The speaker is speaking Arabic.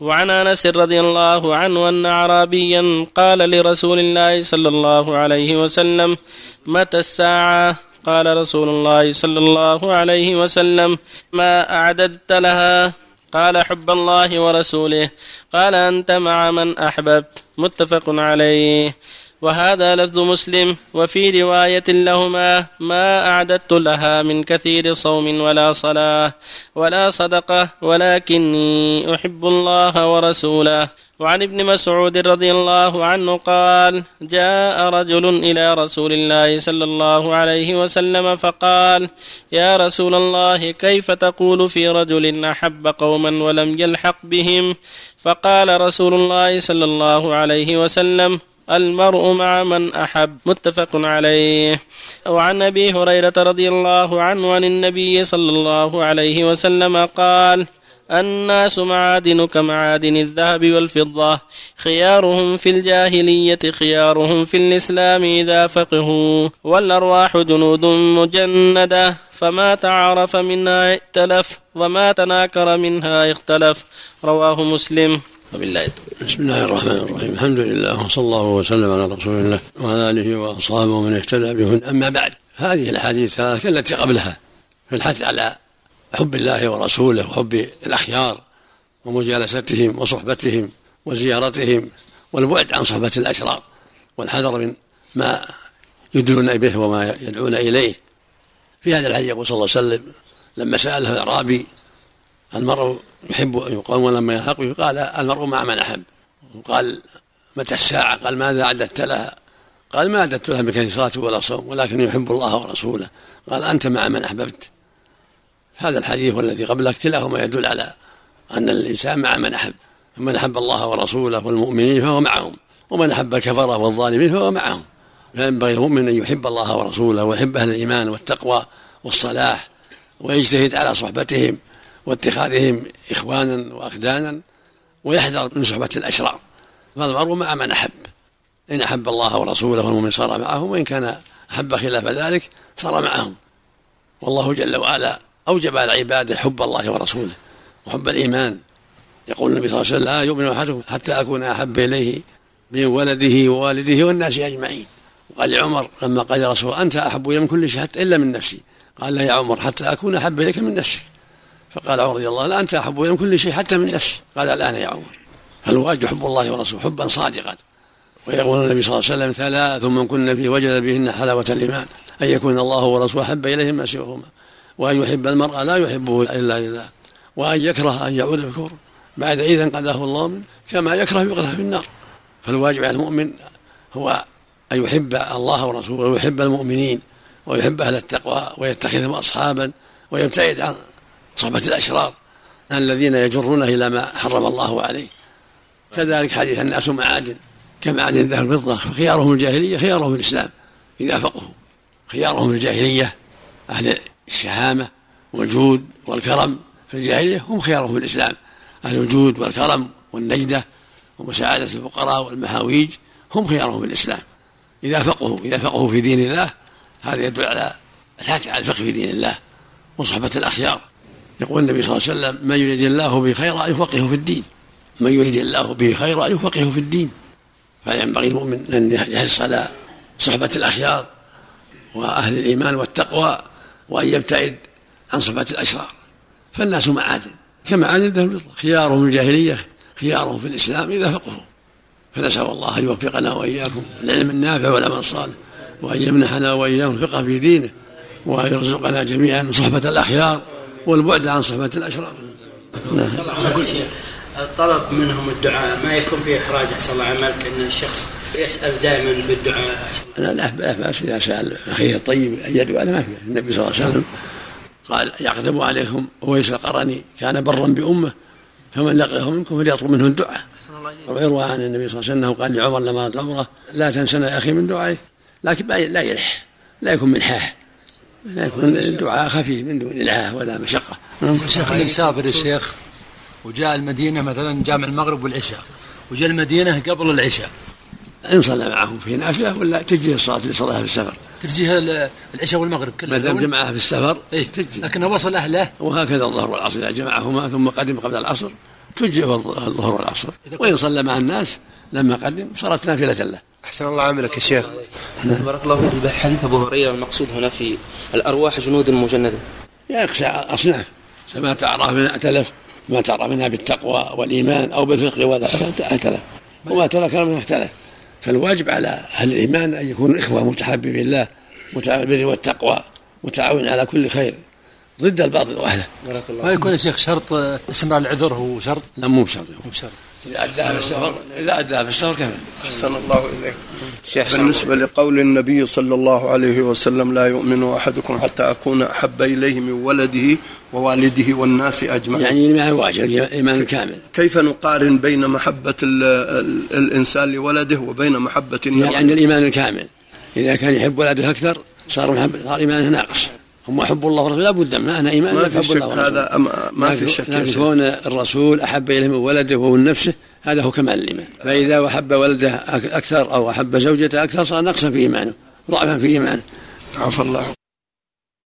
وعن أنس رضي الله عنه أن اعرابيا قال لرسول الله صلى الله عليه وسلم متى الساعة؟ قال رسول الله صلى الله عليه وسلم ما أعددت لها؟ قال حب الله ورسوله. قال أنت مع من أحببت. متفق عليه. وهذا لفظ مسلم وفي رواية لهما ما أعددت لها من كثير صوم ولا صلاة ولا صدقة ولكني أحب الله ورسوله. وعن ابن مسعود رضي الله عنه قال جاء رجل إلى رسول الله صلى الله عليه وسلم فقال يا رسول الله كيف تقول في رجل أحب قوما ولم يلحق بهم؟ فقال رسول الله صلى الله عليه وسلم المرء مع من أحب متفق عليه. وعن أبي هريرة رضي الله عنه عن النبي صلى الله عليه وسلم قال الناس معادن كمعادن الذهب والفضة خيارهم في الجاهلية خيارهم في الإسلام إذا فقهوا. والأرواح جنود مجندة فما تعارف منها ائتلف وما تناكر منها اختلف. رواه مسلم. وبالله بسم الله الرحمن الرحيم. الحمد لله وصلى الله وسلم على رسول الله وعلى آله وأصحابه ومن اهتدى بهن أما بعد هذه الأحاديث الثلاث التي قبلها في الحث على حب الله ورسوله وحب الأخيار ومجالستهم وصحبتهم وزيارتهم والبعد عن صحبة الأشرار والحذر من ما يدلون به وما يدعون إليه. في هذا الحديث يقول صلى الله عليه وسلم لما سأله الأعرابي المرء يحب أن يقوم ولما يلحق به قال المرء مع من أحب. وقال متى الساعة؟ قال ماذا أعددت لها؟ قال ما أعددت لها بكثرة صلاة ولا صوم ولكن يحب الله ورسوله. قال أنت مع من أحببت. هذا الحديث والذي قبله كلاهما يدل على أن الإنسان مع من أحب. من أحب الله ورسوله والمؤمنين فهو معهم ومن أحب الكفرة والظالمين فهو معهم. فينبغي المؤمن أن يحب الله ورسوله ويحب أهل الإيمان والتقوى والصلاح ويجتهد على صحبتهم. واتخاذهم إخوانا وأخدانا ويحذر من صحبة الأشرار. فالمرء مع من أحب. إن أحب الله ورسوله والمؤمن صار معهم وإن كان أحب خلاف ذلك صار معهم. والله جل وعلا أوجب على عباده حب الله ورسوله وحب الإيمان. يقول النبي صلى الله عليه وسلم لا يؤمن أحدكم حتى أكون أحب إليه من ولده ووالده والناس أجمعين. وقال لعمر لما قال يا رسول أنت أحب إلي من كل شيء حتى إلا من نفسي. قال لا يا عمر حتى أكون أحب إليك من نفسك. فقال عمر رضي الله عنه أنت أحب من كل شيء حتى من نفسي قال الآن يا عمر فالواجب حب الله ورسوله حبا صادقا؟ ويقول النبي صلى الله عليه وسلم ثلاث من كن فيه وجد بهن حلاوة الإيمان أن يكون الله ورسوله أحب إليه ما سواهما وأن يحب المرء لا يحبه إلا لله وأن يكره أن يعود الكفر بعد إذا انقذه الله منه كما يكره يقذف في النار. فالواجب على المؤمن هو أن يحب الله ورسوله ويحب المؤمنين ويحب أهل التقوى ويتخذهم أصحابا ويبتعد عن صحبة الأشرار. الذين يجرونه إلى ما حرم الله عليه. كذلك حديث الناس معادن كمعادن الذهب والفضة خيارهم الجاهلية خيارهم الإسلام إذا فقهوا. خيارهم الجاهلية أهل الشهامة والجود والكرم. في الجاهلية هم خيارهم الإسلام. أهل الجود والكرم والنجدة ومساعدة الفقراء والمحاويج هم خيارهم الإسلام. إذا فقهوا إذا فقهوا في دين الله هذا يدل على الحث على الفقه في دين الله وصحبة الأخيار. يقول النبي صلى الله عليه وسلم من يريد الله به خيرا يفقهه في الدين. من يريد الله به خيرا يفقهه في الدين. فينبغي المؤمن أن يحرص على صحبة الأخيار وأهل الإيمان والتقوى وأن يبتعد عن صحبة الأشرار. فالناس معادن كمعادن ذهب خيارهم في الجاهلية خيارهم في الإسلام إذا فقهوا. فنسأل الله أن يوفقنا وإياكم العلم النافع والعمل الصالح وأن يمنحنا واياكم الفقه في دينه وأن يرزقنا جميعا صحبة الأخيار. والبعد عن صحبة الأشرار. نعم. الطلب منهم الدعاء. ما يكون فيه إحراج أحسن الله عملك أن الشخص يسأل دائما بالدعاء. لا لا بأس إذا سأل. أخيه الطيب أن يدعو ما في النبي صلى الله عليه وسلم قال يقدم عليكم ويس القرني كان برا بأمه فمن لقيه منكم فليطلب منه الدعاء. ويروى عن النبي صلى الله عليه وسلم قال لعمر لما الأمره لا تنسنا يا أخي من دعائه. لكن لا يلح لا يكون ملحاح. يكون الدعاء خفيف من دون إلعاه ولا مشقة. الشيخ اللي مسافر الشيخ وجاء المدينة مثلا جامع المغرب والعشاء وجاء المدينة قبل العشاء. إن صلى معه في نافلة ولا تجزي الصلاة اللي صلاها في السفر؟ تجزيها العشاء والمغرب كلها ما دام جمعها في السفر إيه؟ تجزي. لكنه وصل أهله؟ وهكذا الظهر والعصر إذا جمعهما ثم قدم قبل العصر تجزئ الظهر والعصر. وإن صلى مع الناس لما قدم صارت نافلة له. أحسن الله عملك يا شيخ. بارك الله فيك. بحديث أبو هريرة المقصود هنا في الأرواح جنود مجندة. يخشى أصناف. ما تعرف من ائتلف ما تعرف منها بالتقوى والإيمان أو بالفقه ولا ائتلف وما ترك من أختلف. فالواجب على أهل الإيمان أن يكونوا إخوة متحابين بالله متعاون بالبر والتقوى متعاون على كل خير. ضد الباطل وأهله. ما يكون يا شيخ شرط استمرار العذر هو شرط؟ لا مو بشرط. مو بشرط. إذا أداها في السفر إذا أداها في السفر كفى أحسن الله إليك. بالنسبة لقول النبي صلى الله عليه وسلم لا يؤمن أحدكم حتى أكون أحب إليه من ولده ووالده والناس أجمعين. يعني الإيمان الواجب الإيمان الكامل كيف نقارن بين محبة ال ال الإنسان لولده وبين محبة النبي يعني الإيمان الكامل. إذا كان يحب ولده أكثر صار محب صار إيمانه ناقص. أما حب الله ورسوله لا بد منه أنا إيمان ما في شك هذا أما ما في شك لكن. كون الرسول أحب إليه من ولده ومن نفسه هذا هو كمال الإيمان. فإذا أحب ولده أك- أكثر أو أحب زوجته أكثر صار نقصا في إيمانه ضعفا في إيمانه. عفى الله.